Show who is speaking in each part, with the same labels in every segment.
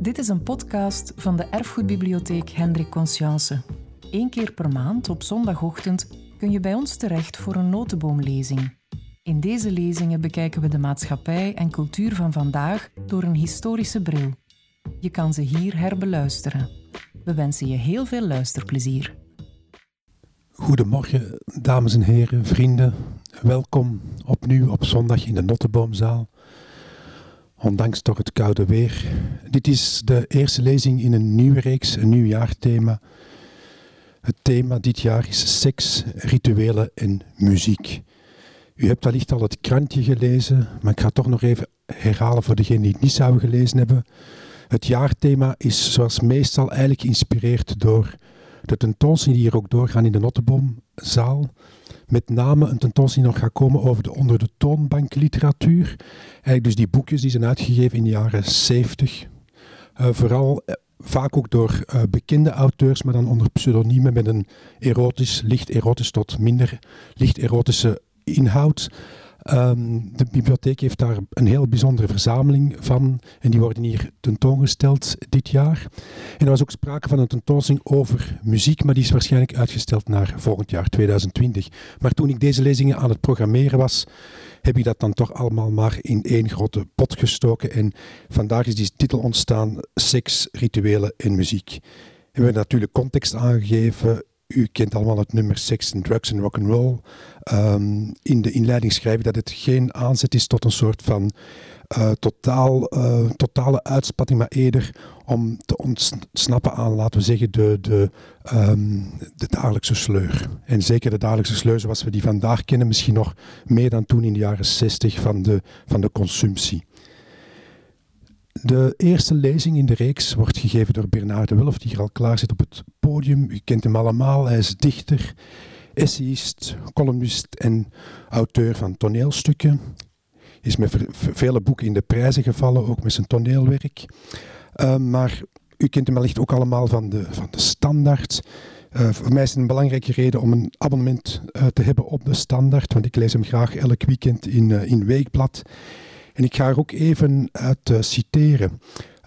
Speaker 1: Dit is een podcast van de Erfgoedbibliotheek Hendrik Conscience. Eén keer per maand op zondagochtend kun je bij ons terecht voor een notenboomlezing. In deze lezingen bekijken we de maatschappij en cultuur van vandaag door een historische bril. Je kan ze hier herbeluisteren. We wensen je heel veel luisterplezier.
Speaker 2: Goedemorgen, dames en heren, vrienden. Welkom opnieuw op zondag in de Notteboomzaal. Ondanks toch het koude weer. Dit is de eerste lezing in een nieuwe reeks, een nieuw jaarthema. Het thema dit jaar is seks, rituelen en muziek. U hebt wellicht al het krantje gelezen, maar ik ga het toch nog even herhalen voor degenen die het niet zouden gelezen hebben. Het jaarthema is zoals meestal eigenlijk geïnspireerd door de tentoonstelling die hier ook doorgaan in de Notteboomzaal. Met name een tentoonstelling nog gaat komen over de onder de toonbank literatuur. Eigenlijk dus die boekjes die zijn uitgegeven in de jaren 70. Uh, vooral uh, vaak ook door uh, bekende auteurs, maar dan onder pseudoniemen met een erotisch, licht erotisch tot minder licht erotische inhoud. Um, de bibliotheek heeft daar een heel bijzondere verzameling van en die worden hier tentoongesteld dit jaar. En er was ook sprake van een tentoonstelling over muziek, maar die is waarschijnlijk uitgesteld naar volgend jaar, 2020. Maar toen ik deze lezingen aan het programmeren was, heb ik dat dan toch allemaal maar in één grote pot gestoken. En vandaag is die titel ontstaan, Seks, Rituelen en Muziek. We hebben natuurlijk context aangegeven u kent allemaal het nummer Sex and Drugs and Rock'n'Roll. Um, in de inleiding schrijven dat het geen aanzet is tot een soort van uh, totaal, uh, totale uitspatting, maar eerder om te ontsnappen aan, laten we zeggen, de, de, um, de dagelijkse sleur. En zeker de dagelijkse sleur zoals we die vandaag kennen, misschien nog meer dan toen in de jaren 60 van de, van de consumptie. De eerste lezing in de reeks wordt gegeven door Bernard de Wulf, die hier al klaar zit op het podium. U kent hem allemaal, hij is dichter, essayist, columnist en auteur van toneelstukken. Is met vele boeken in de prijzen gevallen, ook met zijn toneelwerk. Uh, maar u kent hem wellicht ook allemaal van de, van de standaard. Uh, voor mij is het een belangrijke reden om een abonnement uh, te hebben op de standaard, want ik lees hem graag elk weekend in, in Weekblad. En ik ga er ook even uit uh, citeren.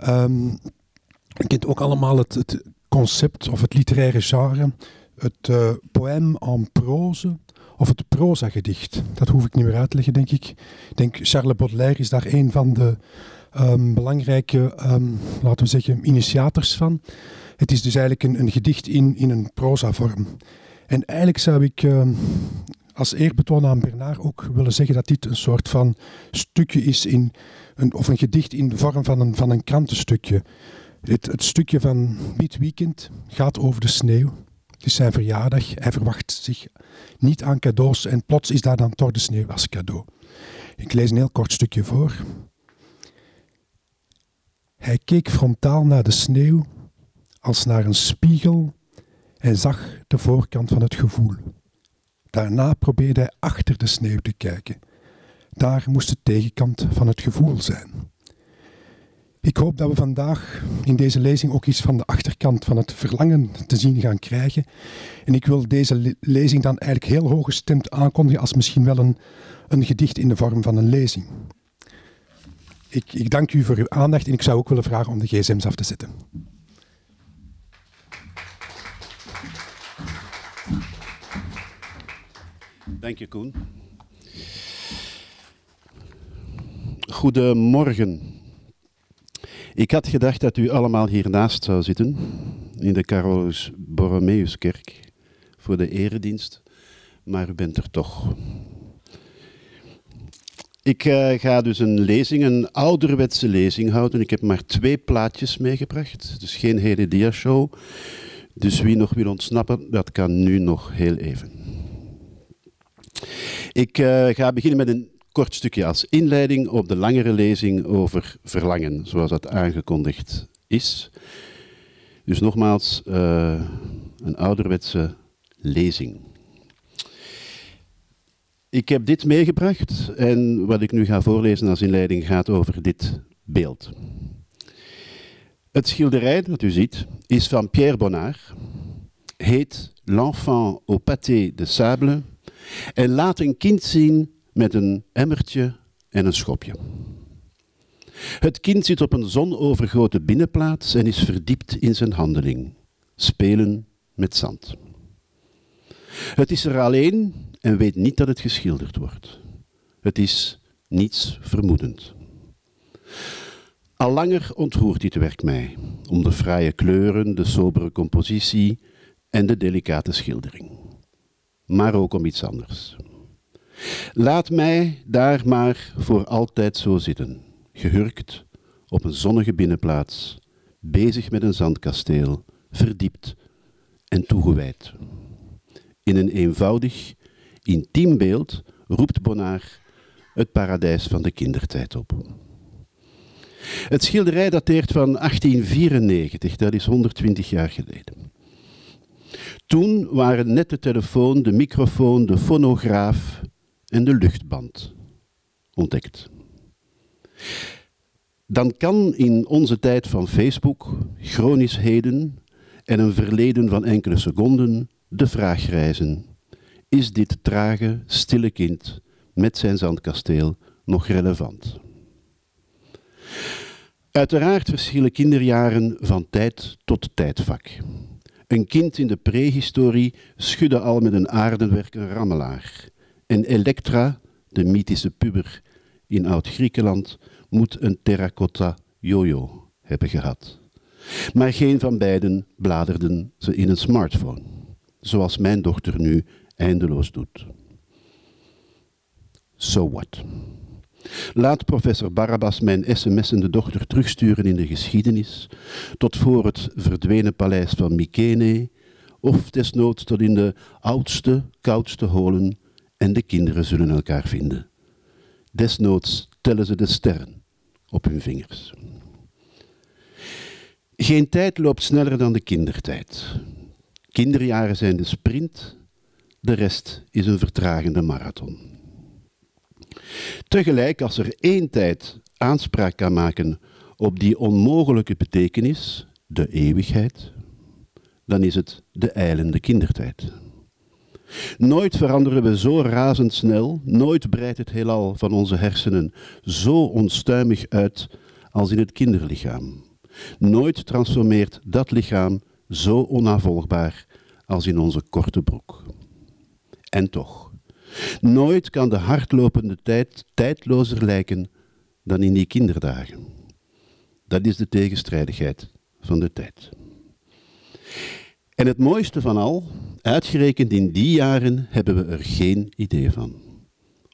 Speaker 2: Um, je kent ook allemaal het, het, concept of het literaire genre, het uh, poème en prose of het proza-gedicht. Dat hoef ik niet meer uit te leggen, denk ik. Ik denk Charles Baudelaire is daar een van de um, belangrijke, um, laten we zeggen, initiators van. Het is dus eigenlijk een, een gedicht in, in een proza-vorm. En eigenlijk zou ik als eerbetoon aan Bernard ook willen zeggen dat dit een soort van stukje is in een, of een gedicht in de vorm van een, van een krantenstukje. Het, het stukje van dit weekend gaat over de sneeuw. Het is zijn verjaardag. Hij verwacht zich niet aan cadeaus en plots is daar dan toch de sneeuw als cadeau. Ik lees een heel kort stukje voor. Hij keek frontaal naar de sneeuw als naar een spiegel en zag de voorkant van het gevoel. Daarna probeerde hij achter de sneeuw te kijken. Daar moest de tegenkant van het gevoel zijn. Ik hoop dat we vandaag in deze lezing ook iets van de achterkant van het verlangen te zien gaan krijgen. En ik wil deze lezing dan eigenlijk heel hoog gestemd aankondigen als misschien wel een, een gedicht in de vorm van een lezing. Ik, ik dank u voor uw aandacht en ik zou ook willen vragen om de gsm's af te zetten.
Speaker 3: Dank je, Koen. Goedemorgen. Ik had gedacht dat u allemaal hiernaast zou zitten, in de Carolus Borromeuskerk, voor de eredienst, maar u bent er toch. Ik uh, ga dus een lezing, een ouderwetse lezing houden. Ik heb maar twee plaatjes meegebracht, dus geen hele diashow. Dus wie nog wil ontsnappen, dat kan nu nog heel even. Ik uh, ga beginnen met een kort stukje als inleiding op de langere lezing over verlangen, zoals dat aangekondigd is. Dus nogmaals, uh, een ouderwetse lezing. Ik heb dit meegebracht en wat ik nu ga voorlezen als inleiding gaat over dit beeld. Het schilderij dat u ziet is van Pierre Bonnard, heet L'enfant au pâté de sable en laat een kind zien met een emmertje en een schopje. Het kind zit op een zonovergoten binnenplaats en is verdiept in zijn handeling. Spelen met zand. Het is er alleen en weet niet dat het geschilderd wordt. Het is niets vermoedend. Al langer ontroert dit werk mij, om de fraaie kleuren, de sobere compositie en de delicate schildering. Maar ook om iets anders. Laat mij daar maar voor altijd zo zitten, gehurkt op een zonnige binnenplaats, bezig met een zandkasteel, verdiept en toegewijd. In een eenvoudig, intiem beeld roept Bonnard het paradijs van de kindertijd op. Het schilderij dateert van 1894, dat is 120 jaar geleden. Toen waren net de telefoon, de microfoon, de fonograaf en de luchtband ontdekt. Dan kan in onze tijd van Facebook, chronischheden en een verleden van enkele seconden de vraag reizen: is dit trage, stille kind met zijn zandkasteel nog relevant? Uiteraard verschillen kinderjaren van tijd tot tijdvak. Een kind in de prehistorie schudde al met een aardenwerk een rammelaar. En Elektra, de mythische puber in Oud-Griekenland, moet een terracotta jojo hebben gehad. Maar geen van beiden bladerden ze in een smartphone, zoals mijn dochter nu eindeloos doet. So what? Laat professor Barabbas mijn sms'ende dochter terugsturen in de geschiedenis, tot voor het verdwenen paleis van Mykene, of desnoods tot in de oudste, koudste holen, en de kinderen zullen elkaar vinden. Desnoods tellen ze de sterren op hun vingers. Geen tijd loopt sneller dan de kindertijd. Kinderjaren zijn de sprint, de rest is een vertragende marathon. Tegelijk, als er één tijd aanspraak kan maken op die onmogelijke betekenis, de eeuwigheid, dan is het de eilende kindertijd. Nooit veranderen we zo razendsnel, nooit breidt het heelal van onze hersenen zo onstuimig uit als in het kinderlichaam. Nooit transformeert dat lichaam zo onnavolgbaar als in onze korte broek. En toch, nooit kan de hardlopende tijd tijdlozer lijken dan in die kinderdagen. Dat is de tegenstrijdigheid van de tijd. En het mooiste van al, uitgerekend in die jaren hebben we er geen idee van.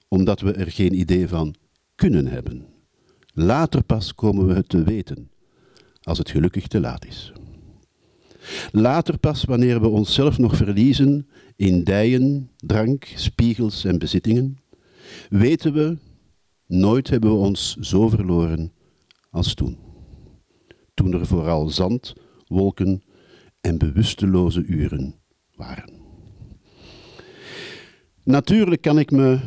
Speaker 3: Omdat we er geen idee van kunnen hebben. Later pas komen we het te weten, als het gelukkig te laat is. Later pas, wanneer we onszelf nog verliezen in dijen, drank, spiegels en bezittingen, weten we, nooit hebben we ons zo verloren als toen. Toen er vooral zand, wolken en bewusteloze uren waren. Natuurlijk kan ik me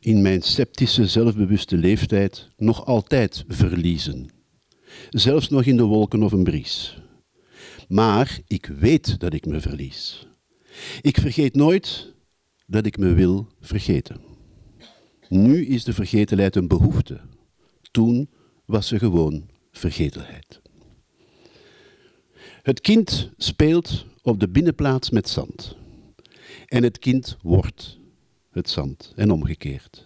Speaker 3: in mijn sceptische, zelfbewuste leeftijd nog altijd verliezen. Zelfs nog in de wolken of een bries. Maar ik weet dat ik me verlies. Ik vergeet nooit dat ik me wil vergeten. Nu is de vergetelheid een behoefte. Toen was ze gewoon vergetelheid. Het kind speelt op de binnenplaats met zand. En het kind wordt het zand en omgekeerd.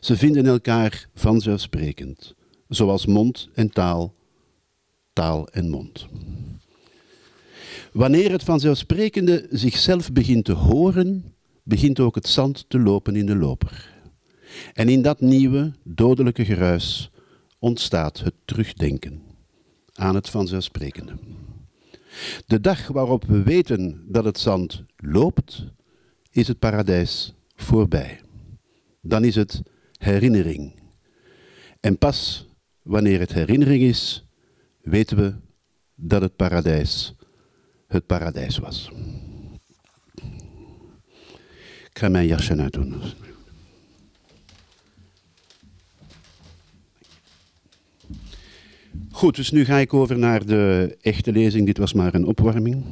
Speaker 3: Ze vinden elkaar vanzelfsprekend, zoals mond en taal, taal en mond. Wanneer het vanzelfsprekende zichzelf begint te horen, begint ook het zand te lopen in de loper. En in dat nieuwe, dodelijke geruis ontstaat het terugdenken aan het vanzelfsprekende. De dag waarop we weten dat het zand loopt, is het paradijs voorbij. Dan is het herinnering. En pas wanneer het herinnering is, weten we dat het paradijs het paradijs was. Ik ga mijn jasje uitdoen. Goed, dus nu ga ik over naar de echte lezing. Dit was maar een opwarming.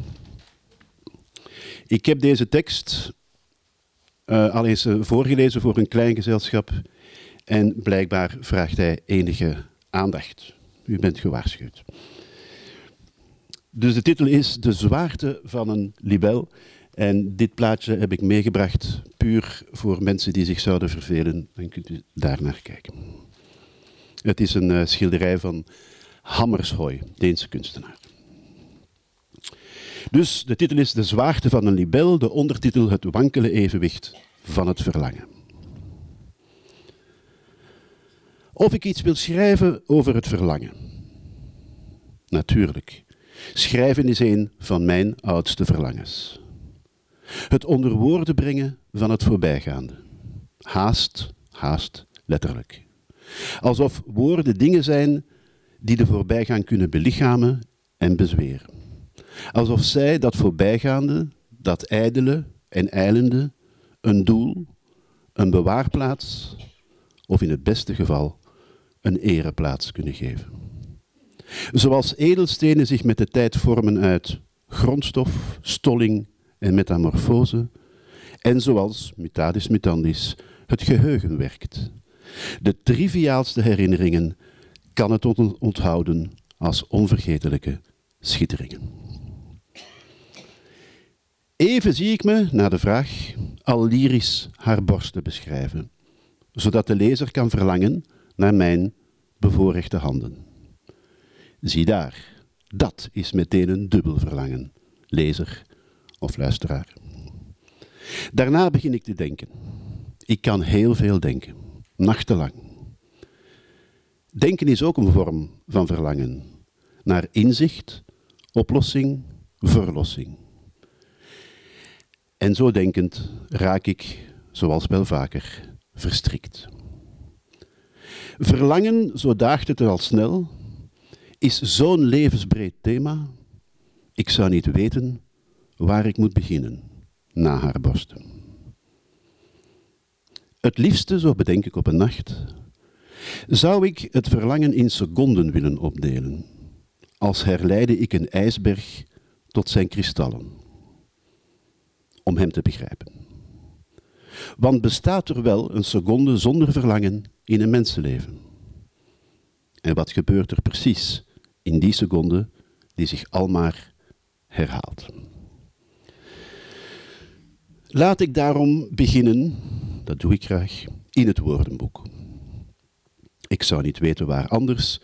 Speaker 3: Ik heb deze tekst uh, al eens uh, voorgelezen voor een klein gezelschap. En blijkbaar vraagt hij enige Aandacht. U bent gewaarschuwd. Dus de titel is De zwaarte van een libel. En dit plaatje heb ik meegebracht puur voor mensen die zich zouden vervelen. Dan kunt u daar naar kijken. Het is een uh, schilderij van Hammershøi, Deense kunstenaar. Dus de titel is De zwaarte van een libel, de ondertitel Het wankele evenwicht van het verlangen. Of ik iets wil schrijven over het verlangen. Natuurlijk. Schrijven is een van mijn oudste verlangens. Het onder woorden brengen van het voorbijgaande. Haast, haast, letterlijk. Alsof woorden dingen zijn die de voorbijgaan kunnen belichamen en bezweren. Alsof zij dat voorbijgaande, dat ijdele en eilende, een doel, een bewaarplaats of in het beste geval een ereplaats kunnen geven. Zoals edelstenen zich met de tijd vormen uit grondstof, stolling en metamorfose, en zoals, mutadis mutandis, het geheugen werkt. De triviaalste herinneringen kan het onthouden als onvergetelijke schitteringen. Even zie ik me, na de vraag, al lyrisch haar borsten beschrijven, zodat de lezer kan verlangen naar mijn bevoorrechte handen. Zie daar, dat is meteen een dubbel verlangen, lezer of luisteraar. Daarna begin ik te denken. Ik kan heel veel denken, nachtenlang. Denken is ook een vorm van verlangen naar inzicht, oplossing, verlossing. En zo denkend raak ik, zoals wel vaker, verstrikt. Verlangen, zo daagt het er al snel, is zo'n levensbreed thema. Ik zou niet weten waar ik moet beginnen na haar borsten. Het liefste, zo bedenk ik op een nacht, zou ik het verlangen in seconden willen opdelen, als herleide ik een ijsberg tot zijn kristallen, om hem te begrijpen. Want bestaat er wel een seconde zonder verlangen in een mensenleven? En wat gebeurt er precies in die seconde die zich almaar herhaalt? Laat ik daarom beginnen, dat doe ik graag, in het woordenboek. Ik zou niet weten waar anders,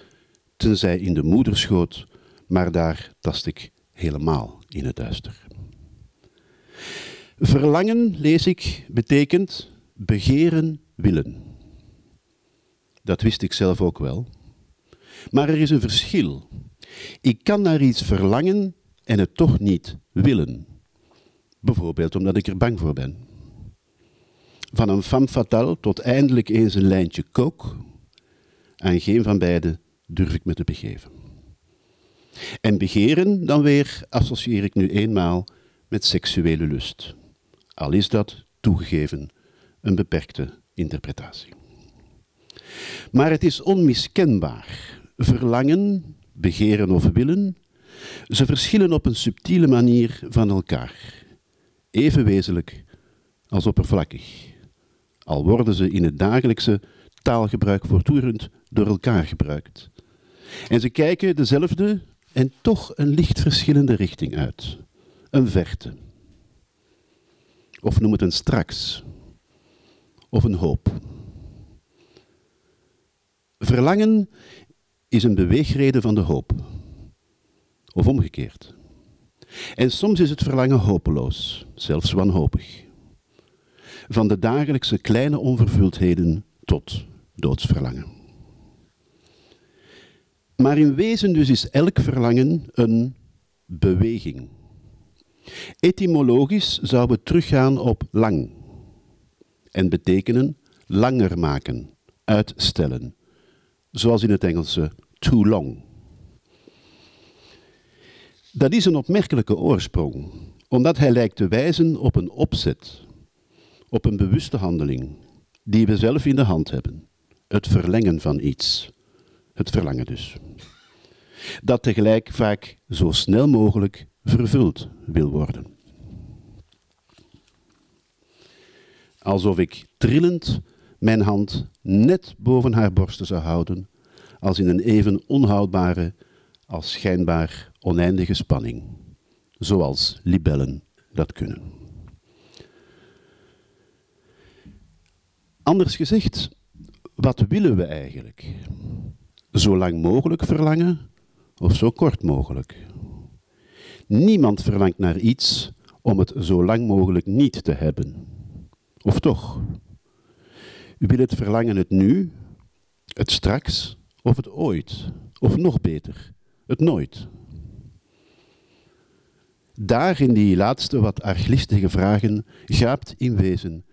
Speaker 3: tenzij in de moederschoot, maar daar tast ik helemaal in het duister. Verlangen, lees ik, betekent begeren willen. Dat wist ik zelf ook wel. Maar er is een verschil. Ik kan naar iets verlangen en het toch niet willen. Bijvoorbeeld omdat ik er bang voor ben. Van een femme fatale tot eindelijk eens een lijntje kook. Aan geen van beide durf ik me te begeven. En begeren, dan weer, associeer ik nu eenmaal met seksuele lust. Al is dat, toegegeven, een beperkte interpretatie. Maar het is onmiskenbaar. Verlangen, begeren of willen, ze verschillen op een subtiele manier van elkaar. Even wezenlijk als oppervlakkig. Al worden ze in het dagelijkse taalgebruik voortdurend door elkaar gebruikt. En ze kijken dezelfde en toch een licht verschillende richting uit. Een verte. Of noem het een straks. Of een hoop. Verlangen is een beweegreden van de hoop. Of omgekeerd. En soms is het verlangen hopeloos, zelfs wanhopig. Van de dagelijkse kleine onvervuldheden tot doodsverlangen. Maar in wezen dus is elk verlangen een beweging. Etymologisch zou het teruggaan op lang en betekenen langer maken, uitstellen, zoals in het Engelse too long. Dat is een opmerkelijke oorsprong, omdat hij lijkt te wijzen op een opzet, op een bewuste handeling, die we zelf in de hand hebben. Het verlengen van iets. Het verlangen dus. Dat tegelijk vaak zo snel mogelijk vervuld wil worden. Alsof ik trillend mijn hand net boven haar borsten zou houden, als in een even onhoudbare als schijnbaar oneindige spanning, zoals libellen dat kunnen. Anders gezegd, wat willen we eigenlijk? Zo lang mogelijk verlangen of zo kort mogelijk? Niemand verlangt naar iets om het zo lang mogelijk niet te hebben. Of toch? U wil het verlangen het nu, het straks of het ooit? Of nog beter, het nooit? Daar in die laatste wat arglistige vragen gaapt in wezen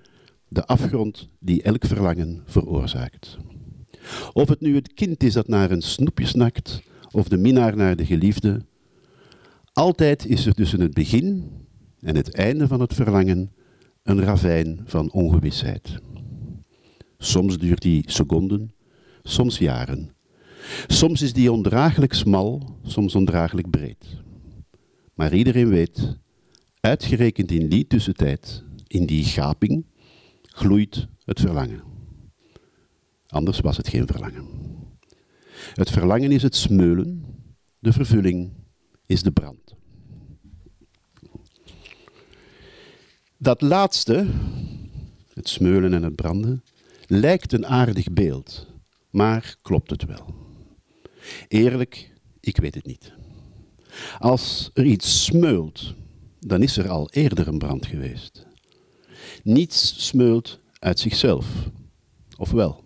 Speaker 3: de afgrond die elk verlangen veroorzaakt. Of het nu het kind is dat naar een snoepje snakt, of de minnaar naar de geliefde, altijd is er tussen het begin en het einde van het verlangen een ravijn van ongewisheid. Soms duurt die seconden, soms jaren. Soms is die ondraaglijk smal, soms ondraaglijk breed. Maar iedereen weet, uitgerekend in die tussentijd, in die gaping, gloeit het verlangen. Anders was het geen verlangen. Het verlangen is het smeulen, de vervulling is de brand. Dat laatste, het smeulen en het branden, lijkt een aardig beeld, maar klopt het wel? Eerlijk, ik weet het niet. Als er iets smeult, dan is er al eerder een brand geweest. Niets smeult uit zichzelf, of wel?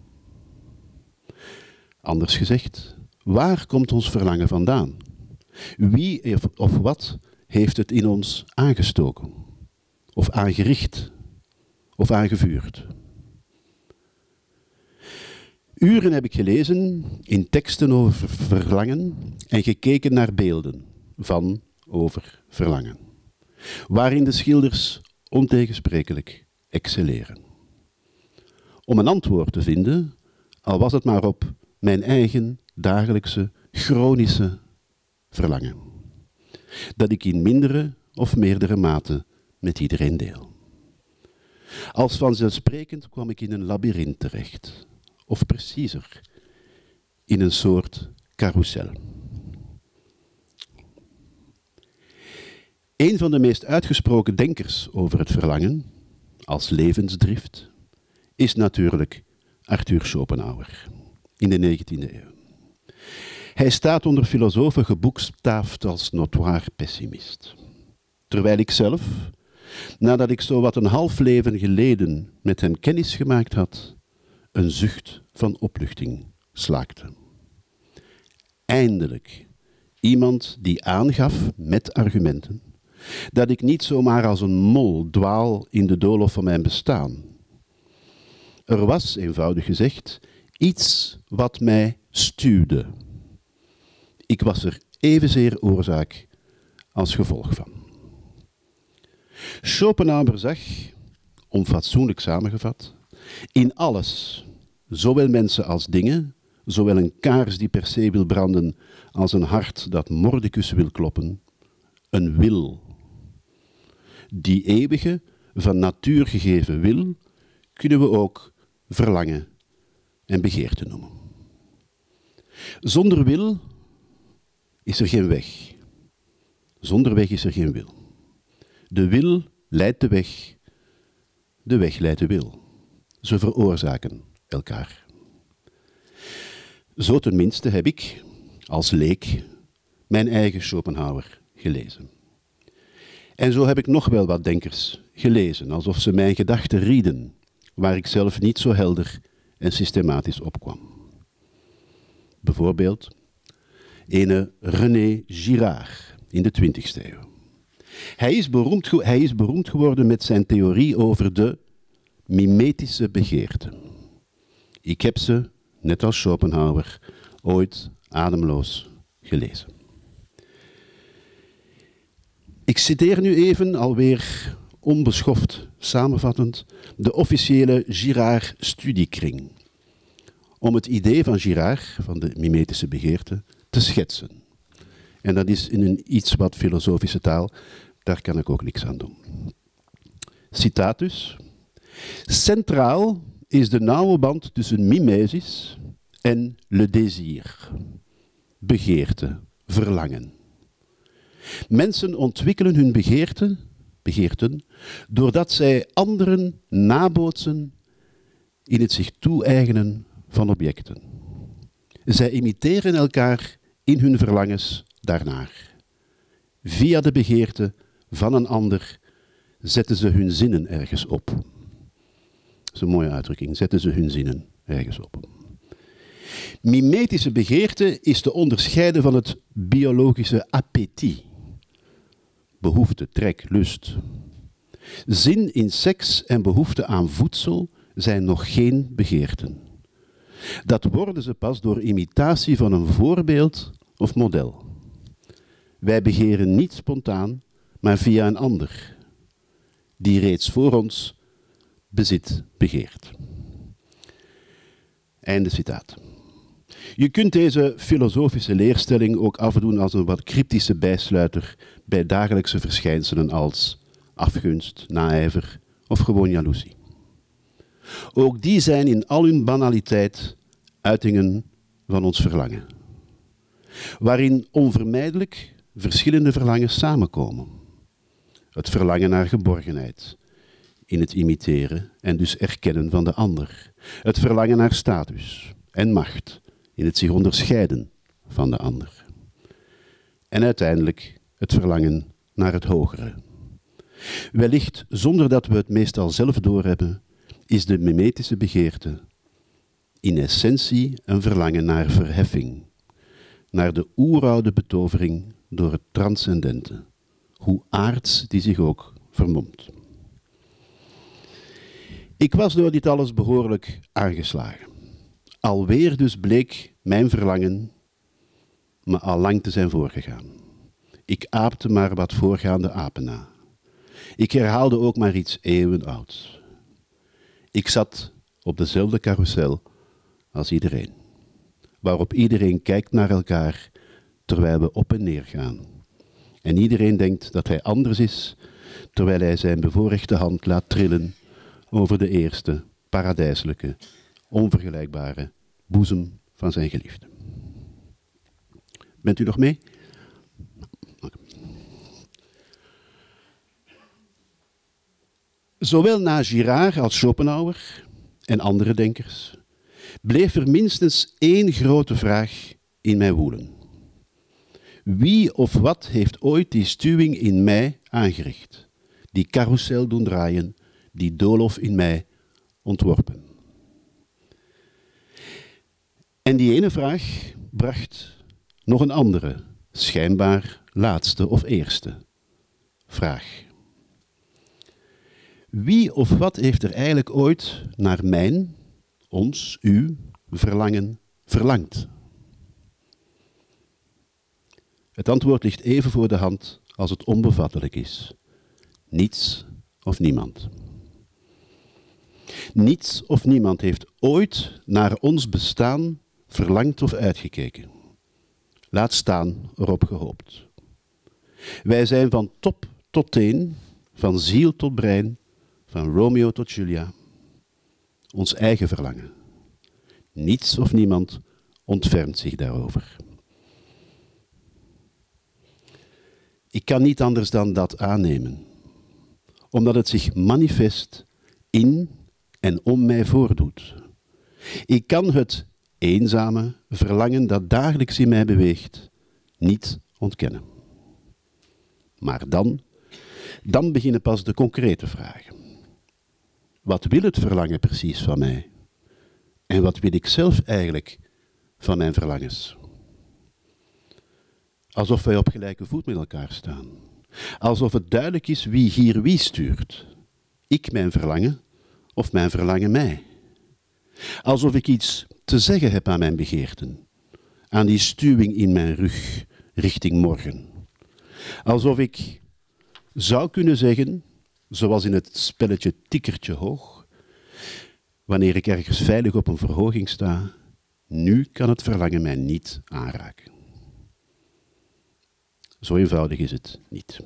Speaker 3: Anders gezegd, waar komt ons verlangen vandaan? Wie of wat heeft het in ons aangestoken? Of aangericht? Of aangevuurd? Uren heb ik gelezen in teksten over verlangen en gekeken naar beelden van over verlangen, waarin de schilders ontegensprekelijk excelleren. Om een antwoord te vinden, al was het maar op mijn eigen dagelijkse chronische verlangen, dat ik in mindere of meerdere mate met iedereen deel. Als vanzelfsprekend kwam ik in een labyrint terecht, of preciezer, in een soort carousel. Een van de meest uitgesproken denkers over het verlangen, als levensdrift, is natuurlijk Arthur Schopenhauer in de 19e eeuw. Hij staat onder filosofen geboekstaafd als notoire pessimist. Terwijl ik zelf, nadat ik zo wat een half leven geleden met hem kennis gemaakt had, een zucht van opluchting slaakte. Eindelijk iemand die aangaf met argumenten dat ik niet zomaar als een mol dwaal in de doolhof van mijn bestaan. Er was, eenvoudig gezegd, iets wat mij stuwde. Ik was er evenzeer oorzaak als gevolg van. Schopenhauer zag, onfatsoenlijk samengevat, in alles, zowel mensen als dingen, zowel een kaars die per se wil branden als een hart dat mordicus wil kloppen, een wil. Die eeuwige, van natuur gegeven wil, kunnen we ook verlangen en begeerte noemen. Zonder wil is er geen weg. Zonder weg is er geen wil. De wil leidt de weg, de weg leidt de wil. Ze veroorzaken elkaar. Zo tenminste heb ik, als leek, mijn eigen Schopenhauer gelezen. En zo heb ik nog wel wat denkers gelezen, alsof ze mijn gedachten rieden, waar ik zelf niet zo helder en systematisch opkwam. Bijvoorbeeld ene René Girard in de 20e eeuw. Hij is, beroemd, hij is beroemd geworden met zijn theorie over de mimetische begeerte. Ik heb ze, net als Schopenhauer, ooit ademloos gelezen. Ik citeer nu even, alweer onbeschoft samenvattend, de officiële Girard-studiekring. Om het idee van Girard, van de mimetische begeerte, te schetsen. En dat is in een iets wat filosofische taal, daar kan ik ook niks aan doen. Citaat dus. Centraal is de nauwe band tussen mimesis en le désir. Begeerte, verlangen. Mensen ontwikkelen hun begeerte, begeerten doordat zij anderen nabootsen in het zich toe-eigenen van objecten. Zij imiteren elkaar in hun verlangens daarnaar. Via de begeerte van een ander zetten ze hun zinnen ergens op. Is een mooie uitdrukking. Zetten ze hun zinnen ergens op. Mimetische begeerte is te onderscheiden van het biologische appétit. Behoefte, trek, lust. Zin in seks en behoefte aan voedsel zijn nog geen begeerten. Dat worden ze pas door imitatie van een voorbeeld of model. Wij begeren niet spontaan, maar via een ander, die reeds voor ons bezit begeert. Einde citaat. Je kunt deze filosofische leerstelling ook afdoen als een wat cryptische bijsluiter bij dagelijkse verschijnselen als afgunst, naijver of gewoon jaloezie. Ook die zijn in al hun banaliteit uitingen van ons verlangen, waarin onvermijdelijk verschillende verlangens samenkomen. Het verlangen naar geborgenheid, in het imiteren en dus erkennen van de ander. Het verlangen naar status en macht, in het zich onderscheiden van de ander. En uiteindelijk het verlangen naar het hogere. Wellicht zonder dat we het meestal zelf doorhebben, is de mimetische begeerte in essentie een verlangen naar verheffing, naar de oeroude betovering door het transcendente, hoe aards die zich ook vermomt. Ik was door dit alles behoorlijk aangeslagen. Alweer dus bleek mijn verlangen me al lang te zijn voorgegaan. Ik aapte maar wat voorgaande apen na. Ik herhaalde ook maar iets eeuwenouds. Ik zat op dezelfde carousel als iedereen, waarop iedereen kijkt naar elkaar terwijl we op en neer gaan. En iedereen denkt dat hij anders is, terwijl hij zijn bevoorrechte hand laat trillen over de eerste, paradijselijke, onvergelijkbare boezem van zijn geliefde. Bent u nog mee? Zowel na Girard als Schopenhauer en andere denkers bleef er minstens één grote vraag in mij woelen. Wie of wat heeft ooit die stuwing in mij aangericht, die carousel doen draaien, die doolhof in mij ontworpen? En die ene vraag bracht nog een andere, schijnbaar laatste of eerste vraag. Wie of wat heeft er eigenlijk ooit naar mijn, ons, u, verlangen verlangd? Het antwoord ligt even voor de hand als het onbevattelijk is. Niets of niemand. Niets of niemand heeft ooit naar ons bestaan verlangd of uitgekeken. Laat staan erop gehoopt. Wij zijn van top tot teen, van ziel tot brein, van Romeo tot Julia, ons eigen verlangen. Niets of niemand ontfermt zich daarover. Ik kan niet anders dan dat aannemen, omdat het zich manifest in en om mij voordoet. Ik kan het eenzame verlangen dat dagelijks in mij beweegt niet ontkennen. Maar dan, dan beginnen pas de concrete vragen. Wat wil het verlangen precies van mij? En wat wil ik zelf eigenlijk van mijn verlangens? Alsof wij op gelijke voet met elkaar staan. Alsof het duidelijk is wie hier wie stuurt. Ik mijn verlangen of mijn verlangen mij. Alsof ik iets te zeggen heb aan mijn begeerten. Aan die stuwing in mijn rug richting morgen. Alsof ik zou kunnen zeggen, zoals in het spelletje tikkertje hoog, wanneer ik ergens veilig op een verhoging sta, nu kan het verlangen mij niet aanraken. Zo eenvoudig is het niet.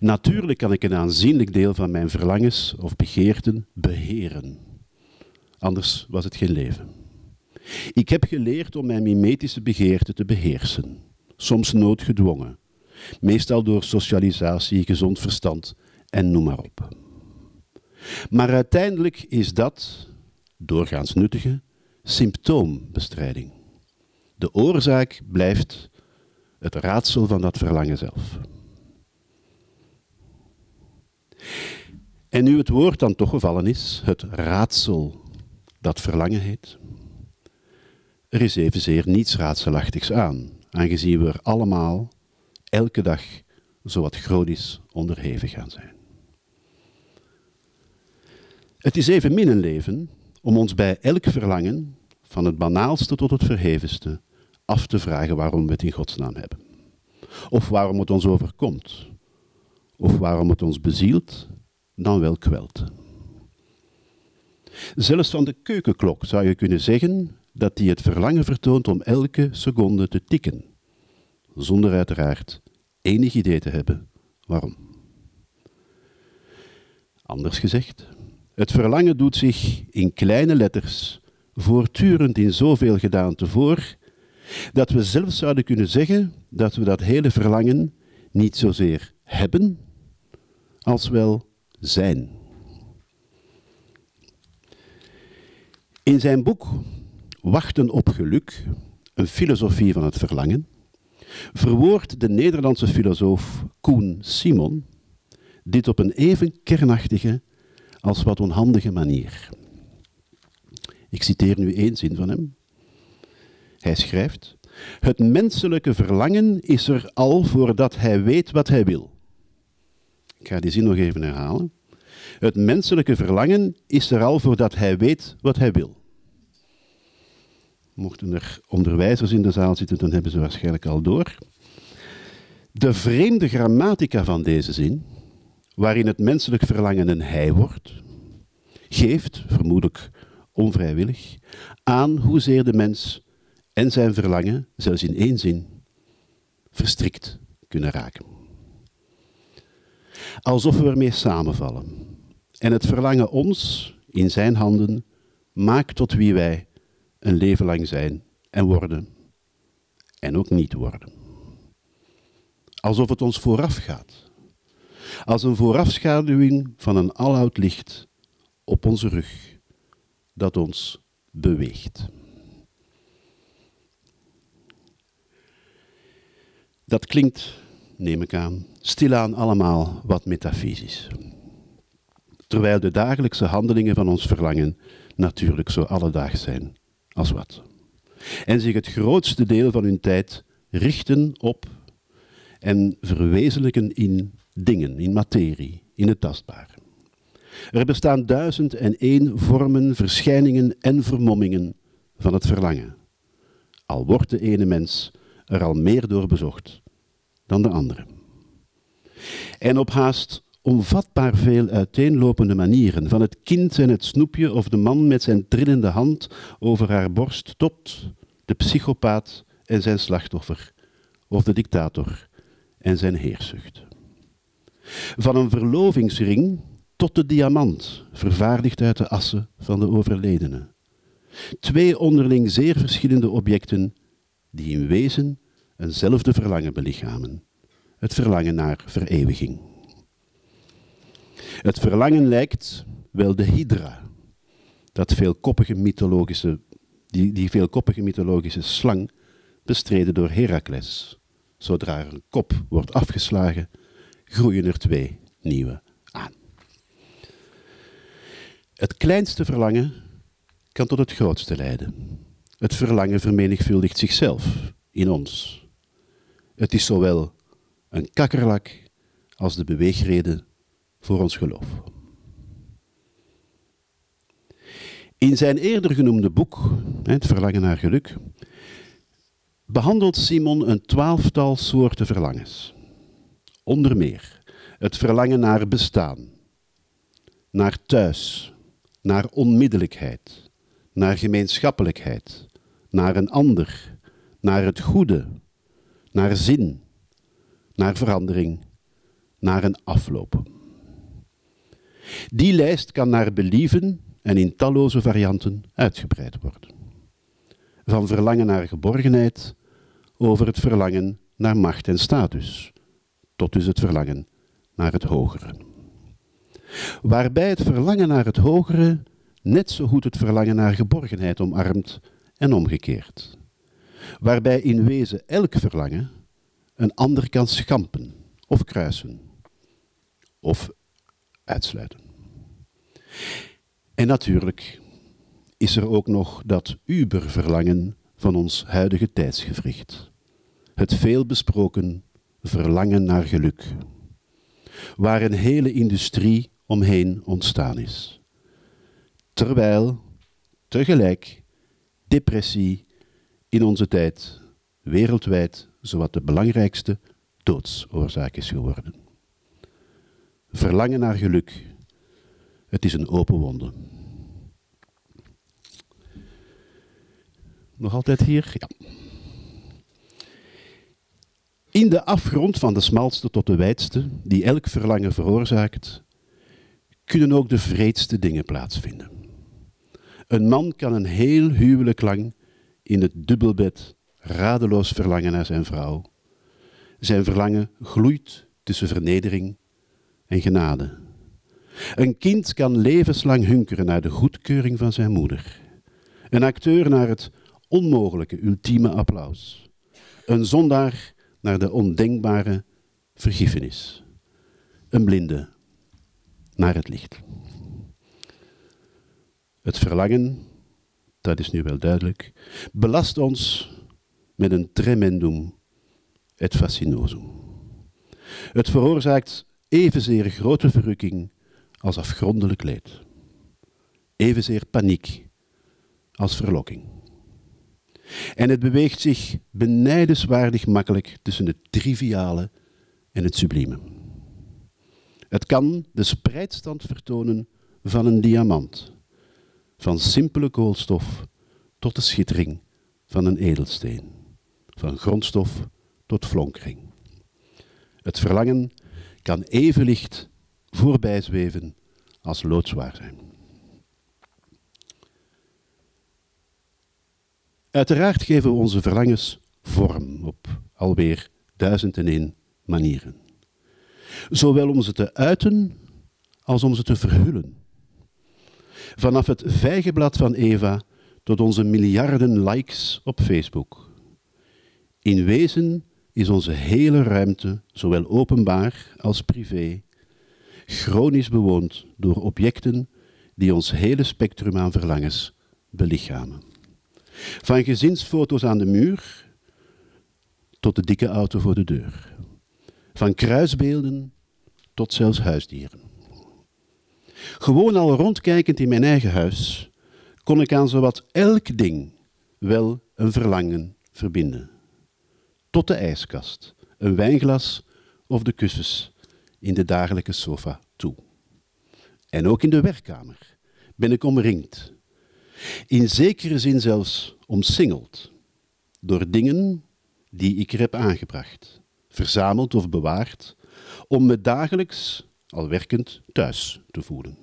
Speaker 3: Natuurlijk kan ik een aanzienlijk deel van mijn verlangens of begeerten beheren. Anders was het geen leven. Ik heb geleerd om mijn mimetische begeerte te beheersen, soms noodgedwongen, meestal door socialisatie, gezond verstand en noem maar op. Maar uiteindelijk is dat, doorgaans nuttige, symptoombestrijding. De oorzaak blijft het raadsel van dat verlangen zelf. En nu het woord dan toch gevallen is, het raadsel dat verlangen heet, er is evenzeer niets raadselachtigs aan, aangezien we er allemaal elke dag zowat chronisch onderhevig gaan zijn. Het is evenmin een leven om ons bij elk verlangen, van het banaalste tot het verhevenste, af te vragen waarom we het in godsnaam hebben. Of waarom het ons overkomt. Of waarom het ons bezielt, dan wel kwelt. Zelfs van de keukenklok zou je kunnen zeggen dat die het verlangen vertoont om elke seconde te tikken, zonder uiteraard enig idee te hebben waarom. Anders gezegd, het verlangen doet zich in kleine letters voortdurend in zoveel gedaante voor, dat we zelfs zouden kunnen zeggen dat we dat hele verlangen niet zozeer hebben, als wel zijn. In zijn boek Wachten op geluk, een filosofie van het verlangen, verwoordt de Nederlandse filosoof Koen Simon dit op een even kernachtige als wat onhandige manier. Ik citeer nu één zin van hem. Hij schrijft: Het menselijke verlangen is er al voordat hij weet wat hij wil. Ik ga die zin nog even herhalen. Het menselijke verlangen is er al voordat hij weet wat hij wil. Mochten er onderwijzers in de zaal zitten, dan hebben ze waarschijnlijk al door. De vreemde grammatica van deze zin, waarin het menselijk verlangen een hij wordt, geeft, vermoedelijk onvrijwillig, aan hoezeer de mens en zijn verlangen, zelfs in één zin, verstrikt kunnen raken. Alsof we ermee samenvallen en het verlangen ons, in zijn handen, maakt tot wie wij een leven lang zijn en worden en ook niet worden. Alsof het ons vooraf gaat. Als een voorafschaduwing van een aloud licht op onze rug dat ons beweegt. Dat klinkt, neem ik aan, stilaan allemaal wat metafysisch. Terwijl de dagelijkse handelingen van ons verlangen natuurlijk zo alledaags zijn als wat. En zich het grootste deel van hun tijd richten op en verwezenlijken in dingen, in materie, in het tastbare. Er bestaan duizend en één vormen, verschijningen en vermommingen van het verlangen. Al wordt de ene mens er al meer door bezocht dan de andere. En op haast onvatbaar veel uiteenlopende manieren, van het kind en het snoepje of de man met zijn trillende hand over haar borst tot de psychopaat en zijn slachtoffer, of de dictator en zijn heersucht. Van een verlovingsring tot de diamant, vervaardigd uit de assen van de overledene. Twee onderling zeer verschillende objecten die in wezen eenzelfde verlangen belichamen. Het verlangen naar vereeuwiging. Het verlangen lijkt wel de hydra, dat veelkoppige mythologische, die, die veelkoppige mythologische slang bestreden door Herakles. Zodra een kop wordt afgeslagen, groeien er twee nieuwe aan. Het kleinste verlangen kan tot het grootste leiden. Het verlangen vermenigvuldigt zichzelf in ons. Het is zowel een kakkerlak als de beweegreden voor ons geloof. In zijn eerder genoemde boek, Het Verlangen naar Geluk, behandelt Simon een twaalftal soorten verlangens. Onder meer het verlangen naar bestaan, naar thuis, naar onmiddellijkheid, naar gemeenschappelijkheid, naar een ander, naar het goede, naar zin, naar verandering, naar een afloop. Die lijst kan naar believen en in talloze varianten uitgebreid worden. van verlangen naar geborgenheid over het verlangen naar macht en status, tot dus het verlangen naar het hogere. Waarbij het verlangen naar het hogere net zo goed het verlangen naar geborgenheid omarmt en omgekeerd. Waarbij in wezen elk verlangen een ander kan schampen of kruisen of uitsluiten. En natuurlijk is er ook nog dat uberverlangen van ons huidige tijdsgevricht. Het veelbesproken verlangen naar geluk, waar een hele industrie omheen ontstaan is. Terwijl tegelijk depressie in onze tijd wereldwijd zowat de belangrijkste doodsoorzaak is geworden. Verlangen naar geluk, het is een open wonde. Nog altijd hier? Ja. In de afgrond van de smalste tot de wijdste, die elk verlangen veroorzaakt, kunnen ook de vreedste dingen plaatsvinden. Een man kan een heel huwelijk lang in het dubbelbed radeloos verlangen naar zijn vrouw. Zijn verlangen gloeit tussen vernedering en genade. Een kind kan levenslang hunkeren naar de goedkeuring van zijn moeder. Een acteur naar het onmogelijke ultieme applaus. Een zondaar naar de ondenkbare vergiffenis. Een blinde naar het licht. Het verlangen, dat is nu wel duidelijk, belast ons met een tremendum et fascinosum. Het veroorzaakt evenzeer grote verrukking als afgrondelijk leed. Evenzeer paniek als verlokking. En het beweegt zich benijdenswaardig makkelijk tussen het triviale en het sublieme. Het kan de spreidstand vertonen van een diamant, van simpele koolstof tot de schittering van een edelsteen, van grondstof tot flonkering. Het verlangen kan even licht voorbijzweven als loodzwaar zijn. Uiteraard geven we onze verlangens vorm op alweer duizend en één manieren. Zowel om ze te uiten als om ze te verhullen. Vanaf het vijgenblad van Eva tot onze miljarden likes op Facebook. In wezen is onze hele ruimte, zowel openbaar als privé, chronisch bewoond door objecten die ons hele spectrum aan verlangens belichamen. Van gezinsfoto's aan de muur tot de dikke auto voor de deur. Van kruisbeelden tot zelfs huisdieren. Gewoon al rondkijkend in mijn eigen huis kon ik aan zowat elk ding wel een verlangen verbinden. Tot de ijskast, een wijnglas of de kussens in de dagelijke sofa toe. En ook in de werkkamer ben ik omringd. In zekere zin zelfs omsingeld door dingen die ik er heb aangebracht, verzameld of bewaard, om me dagelijks, al werkend, thuis te voelen.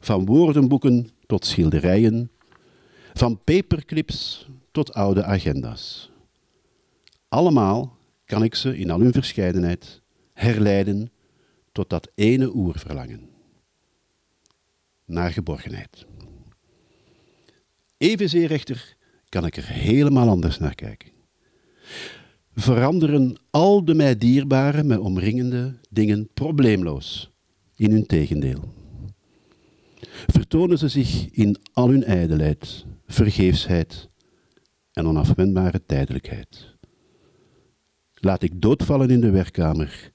Speaker 3: Van woordenboeken tot schilderijen, van paperclips tot oude agenda's. Allemaal kan ik ze in al hun verscheidenheid herleiden tot dat ene oerverlangen naar geborgenheid. Evenzeer echter kan ik er helemaal anders naar kijken. Veranderen al de mij dierbare, mij omringende dingen probleemloos in hun tegendeel. Vertonen ze zich in al hun ijdelheid, vergeefsheid en onafwendbare tijdelijkheid. Laat ik doodvallen in de werkkamer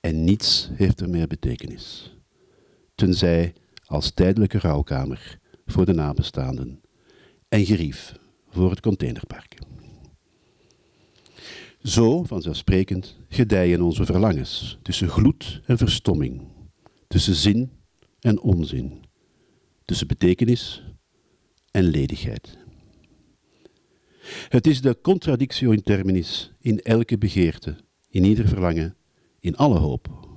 Speaker 3: en niets heeft er meer betekenis. Tenzij als tijdelijke rouwkamer voor de nabestaanden en gerief voor het containerpark. Zo, vanzelfsprekend, gedijen onze verlangens tussen gloed en verstomming, tussen zin en onzin, tussen betekenis en ledigheid. Het is de contradictio in terminis in elke begeerte, in ieder verlangen, in alle hoop.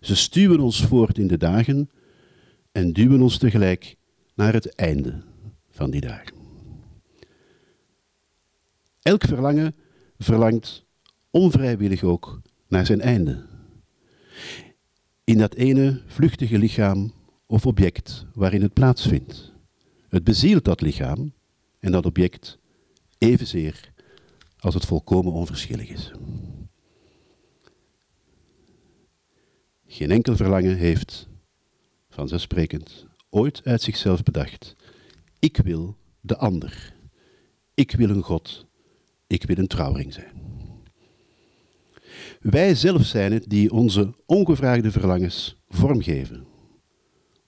Speaker 3: Ze stuwen ons voort in de dagen en duwen ons tegelijk naar het einde van die dagen. Elk verlangen verlangt onvrijwillig ook naar zijn einde. In dat ene vluchtige lichaam of object waarin het plaatsvindt. Het bezielt dat lichaam en dat object evenzeer als het volkomen onverschillig is. Geen enkel verlangen heeft, vanzelfsprekend, ooit uit zichzelf bedacht. Ik wil de ander. Ik wil een God. Ik wil een trouwring zijn. Wij zelf zijn het die onze ongevraagde verlangens vormgeven,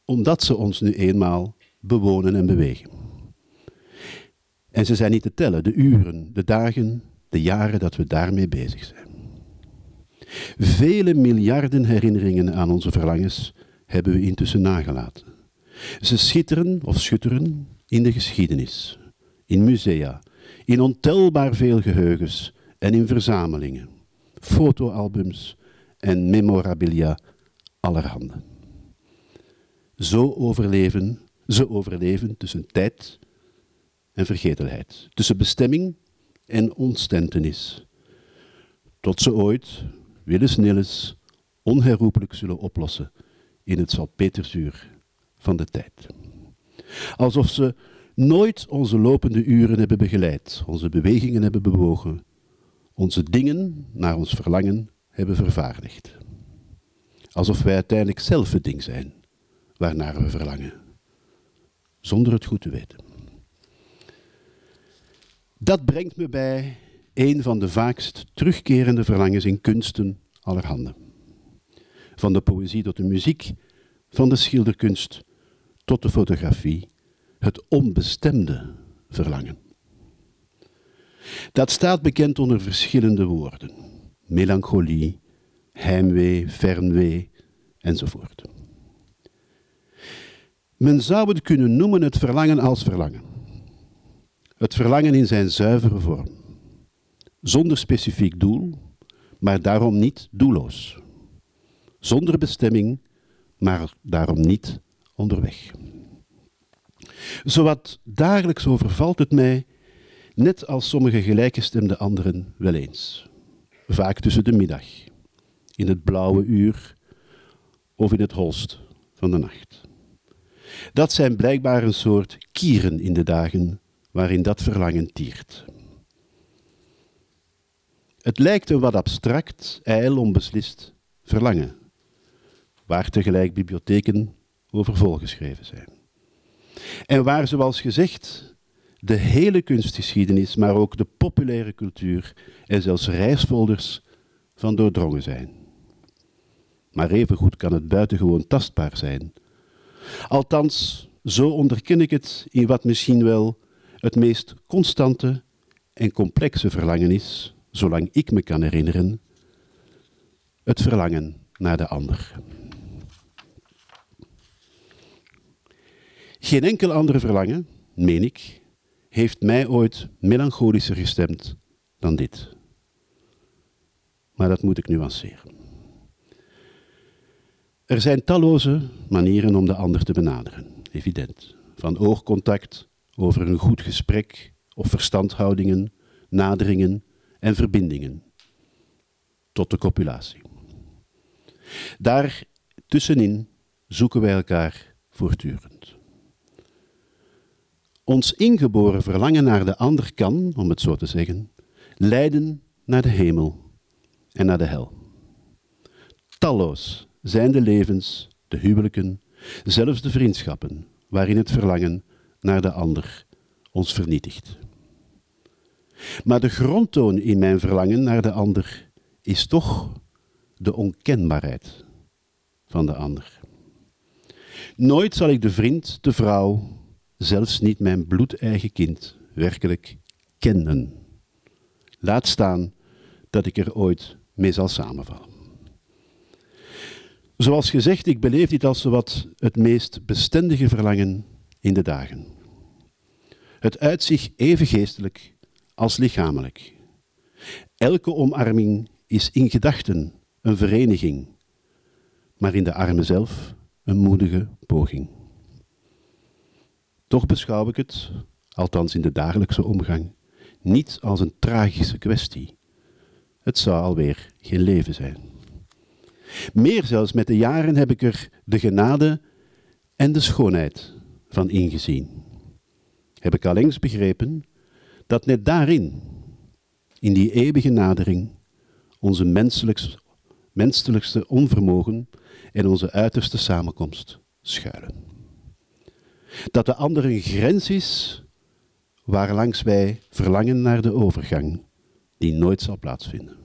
Speaker 3: omdat ze ons nu eenmaal bewonen en bewegen. En ze zijn niet te tellen, de uren, de dagen, de jaren dat we daarmee bezig zijn. Vele miljarden herinneringen aan onze verlangens hebben we intussen nagelaten. Ze schitteren of schutteren in de geschiedenis, in musea, in ontelbaar veel geheugens en in verzamelingen, fotoalbums en memorabilia allerhande. Zo overleven, ze overleven tussen tijd en vergetelheid, tussen bestemming en ontstentenis, tot ze ooit, willens nillens, onherroepelijk zullen oplossen in het salpeterzuur van de tijd. Alsof ze nooit onze lopende uren hebben begeleid, onze bewegingen hebben bewogen, onze dingen naar ons verlangen hebben vervaardigd. Alsof wij uiteindelijk zelf het ding zijn waarnaar we verlangen, zonder het goed te weten. Dat brengt me bij een van de vaakst terugkerende verlangens in kunsten allerhande. Van de poëzie tot de muziek, van de schilderkunst tot de fotografie, het onbestemde verlangen. Dat staat bekend onder verschillende woorden: melancholie, heimwee, fernwee enzovoort. Men zou het kunnen noemen het verlangen als verlangen. Het verlangen in zijn zuivere vorm. Zonder specifiek doel, maar daarom niet doelloos. Zonder bestemming, maar daarom niet onderweg. Zowat dagelijks overvalt het mij, net als sommige gelijkgestemde anderen wel eens. Vaak tussen de middag, in het blauwe uur of in het holst van de nacht. Dat zijn blijkbaar een soort kieren in de dagen waarin dat verlangen tiert. Het lijkt een wat abstract, ijl onbeslist verlangen, waar tegelijk bibliotheken over volgeschreven zijn. En waar, zoals gezegd, de hele kunstgeschiedenis, maar ook de populaire cultuur en zelfs reisfolders van doordrongen zijn. Maar evengoed kan het buitengewoon tastbaar zijn. Althans, zo onderken ik het in wat misschien wel het meest constante en complexe verlangen is, zolang ik me kan herinneren, het verlangen naar de ander. Geen enkel andere verlangen, meen ik, heeft mij ooit melancholischer gestemd dan dit. Maar dat moet ik nuanceren. Er zijn talloze manieren om de ander te benaderen, evident. Van oogcontact over een goed gesprek of verstandhoudingen, naderingen en verbindingen tot de copulatie. Daar tussenin zoeken wij elkaar voortdurend. Ons ingeboren verlangen naar de ander kan, om het zo te zeggen, leiden naar de hemel en naar de hel. Talloos zijn de levens, de huwelijken, zelfs de vriendschappen, waarin het verlangen naar de ander ons vernietigt. Maar de grondtoon in mijn verlangen naar de ander is toch de onkenbaarheid van de ander. Nooit zal ik de vriend, de vrouw, zelfs niet mijn bloedeigen kind, werkelijk kennen. Laat staan dat ik er ooit mee zal samenvallen. Zoals gezegd, ik beleef dit als wat het meest bestendige verlangen in de dagen. Het uit zich even geestelijk als lichamelijk. Elke omarming is in gedachten een vereniging, maar in de armen zelf een moedige poging. Toch beschouw ik het, althans in de dagelijkse omgang, niet als een tragische kwestie. Het zou alweer geen leven zijn. Meer zelfs met de jaren heb ik er de genade en de schoonheid van ingezien. Heb ik allengs begrepen dat net daarin, in die eeuwige nadering, onze menselijkste, onvermogen en onze uiterste samenkomst schuilen. Dat de ander een grens is waarlangs wij verlangen naar de overgang, die nooit zal plaatsvinden.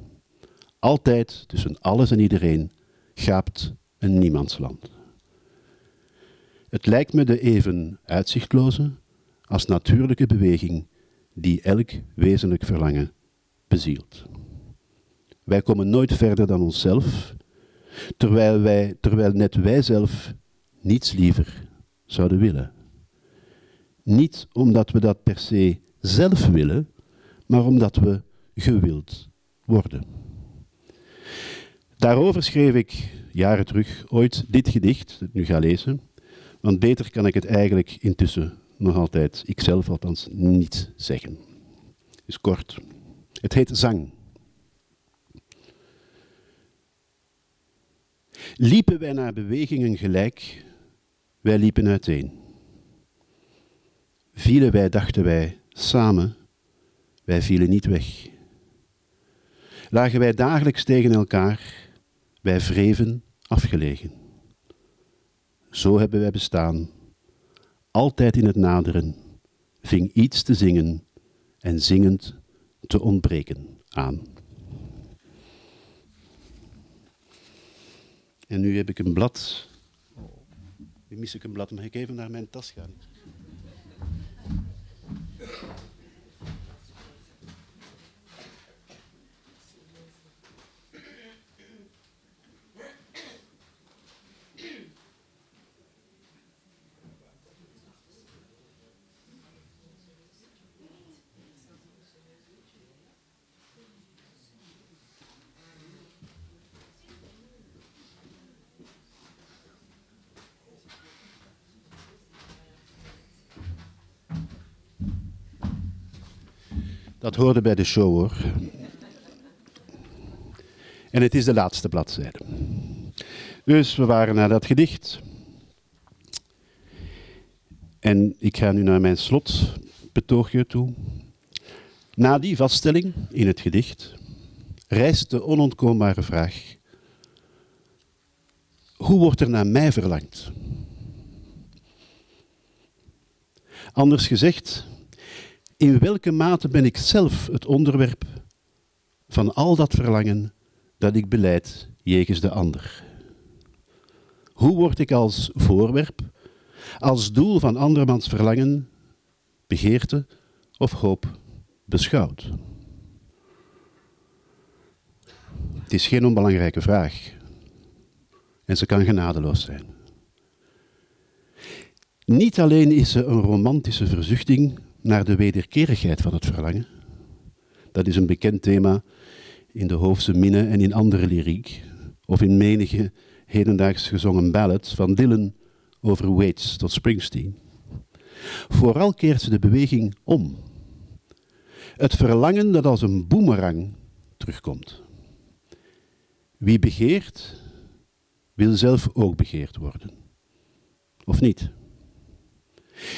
Speaker 3: Altijd tussen alles en iedereen gaapt een niemandsland. Het lijkt me de even uitzichtloze als natuurlijke beweging die elk wezenlijk verlangen bezielt. Wij komen nooit verder dan onszelf, terwijl, wij, terwijl net wij zelf niets liever zouden willen. Niet omdat we dat per se zelf willen, maar omdat we gewild worden. Daarover schreef ik jaren terug ooit dit gedicht, dat ik nu ga lezen, want beter kan ik het eigenlijk intussen nog altijd, ikzelf althans, niet zeggen. Is kort. Het heet Zang. Liepen wij naar bewegingen gelijk, wij liepen uiteen. Vielen wij, dachten wij, samen, wij vielen niet weg. Lagen wij dagelijks tegen elkaar, wij vreven afgelegen. Zo hebben wij bestaan, altijd in het naderen, ving iets te zingen en zingend te ontbreken aan. En nu heb ik een blad. Nu mis ik een blad, mag ik even naar mijn tas gaan? Dat hoorde bij de show hoor. En het is de laatste bladzijde. Dus we waren naar dat gedicht. En ik ga nu naar mijn slotbetoogje toe. Na die vaststelling in het gedicht rijst de onontkoombare vraag: hoe wordt er naar mij verlangd? Anders gezegd, in welke mate ben ik zelf het onderwerp van al dat verlangen dat ik beleid jegens de ander? Hoe word ik als voorwerp, als doel van andermans verlangen, begeerte of hoop beschouwd? Het is geen onbelangrijke vraag en ze kan genadeloos zijn. Niet alleen is ze een romantische verzuchting naar de wederkerigheid van het verlangen. Dat is een bekend thema in de Hoofdse Minne en in andere lyriek, of in menige hedendaags gezongen ballad van Dylan over Waits tot Springsteen. Vooral keert ze de beweging om. Het verlangen dat als een boemerang terugkomt. Wie begeert, wil zelf ook begeerd worden. Of niet?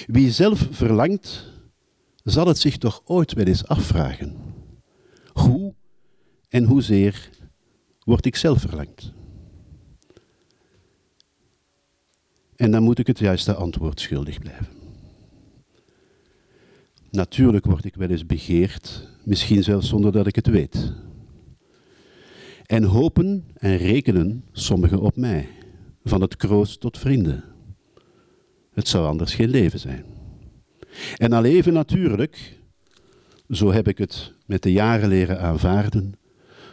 Speaker 3: Wie zelf verlangt, zal het zich toch ooit wel eens afvragen. Hoe en hoezeer word ik zelf verlangd? En dan moet ik het juiste antwoord schuldig blijven. Natuurlijk word ik wel eens begeerd, misschien zelfs zonder dat ik het weet. En hopen en rekenen sommigen op mij, van het kroost tot vrienden. Het zou anders geen leven zijn. En al even natuurlijk, zo heb ik het met de jaren leren aanvaarden,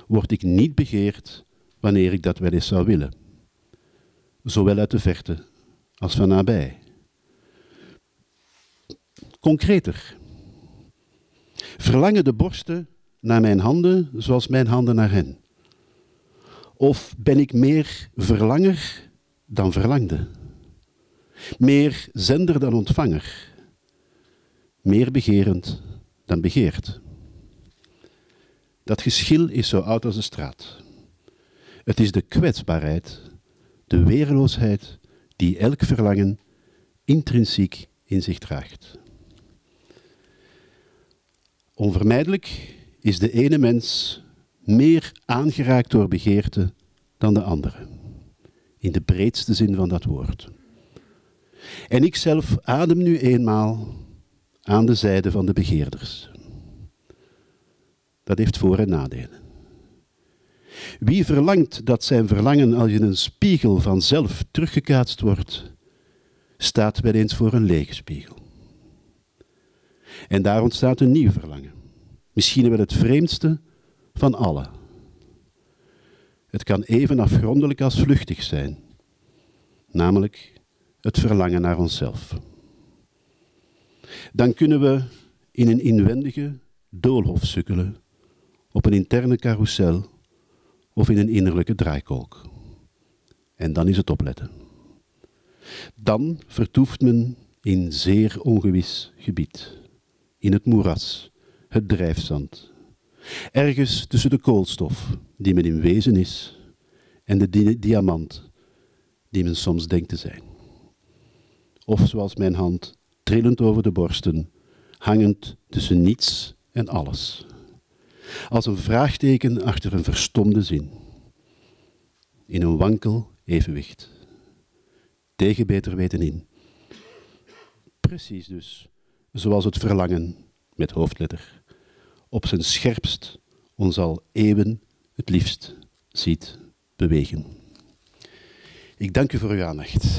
Speaker 3: word ik niet begeerd wanneer ik dat wel eens zou willen. Zowel uit de verte als van nabij. Concreter. Verlangen de borsten naar mijn handen zoals mijn handen naar hen? Of ben ik meer verlanger dan verlangde? Meer zender dan ontvanger? Meer begerend dan begeerd. Dat geschil is zo oud als de straat. Het is de kwetsbaarheid, de weerloosheid die elk verlangen intrinsiek in zich draagt. Onvermijdelijk is de ene mens meer aangeraakt door begeerte dan de andere, in de breedste zin van dat woord. En ik zelf adem nu eenmaal aan de zijde van de begeerders. Dat heeft voor- en nadelen. Wie verlangt dat zijn verlangen als in een spiegel vanzelf teruggekaatst wordt, staat wel eens voor een lege spiegel. En daar ontstaat een nieuw verlangen. Misschien wel het vreemdste van alle. Het kan even afgrondelijk als vluchtig zijn, namelijk het verlangen naar onszelf. Dan kunnen we in een inwendige doolhof sukkelen, op een interne carousel of in een innerlijke draaikolk. En dan is het opletten. Dan vertoeft men in zeer ongewis gebied, in het moeras, het drijfzand, ergens tussen de koolstof die men in wezen is en de di diamant die men soms denkt te zijn. Of zoals mijn hand, trillend over de borsten, hangend tussen niets en alles. Als een vraagteken achter een verstomde zin. In een wankel evenwicht. Tegen beter weten in. Precies dus, zoals het verlangen, met hoofdletter, op zijn scherpst ons al eeuwen het liefst ziet bewegen. Ik dank u voor uw aandacht.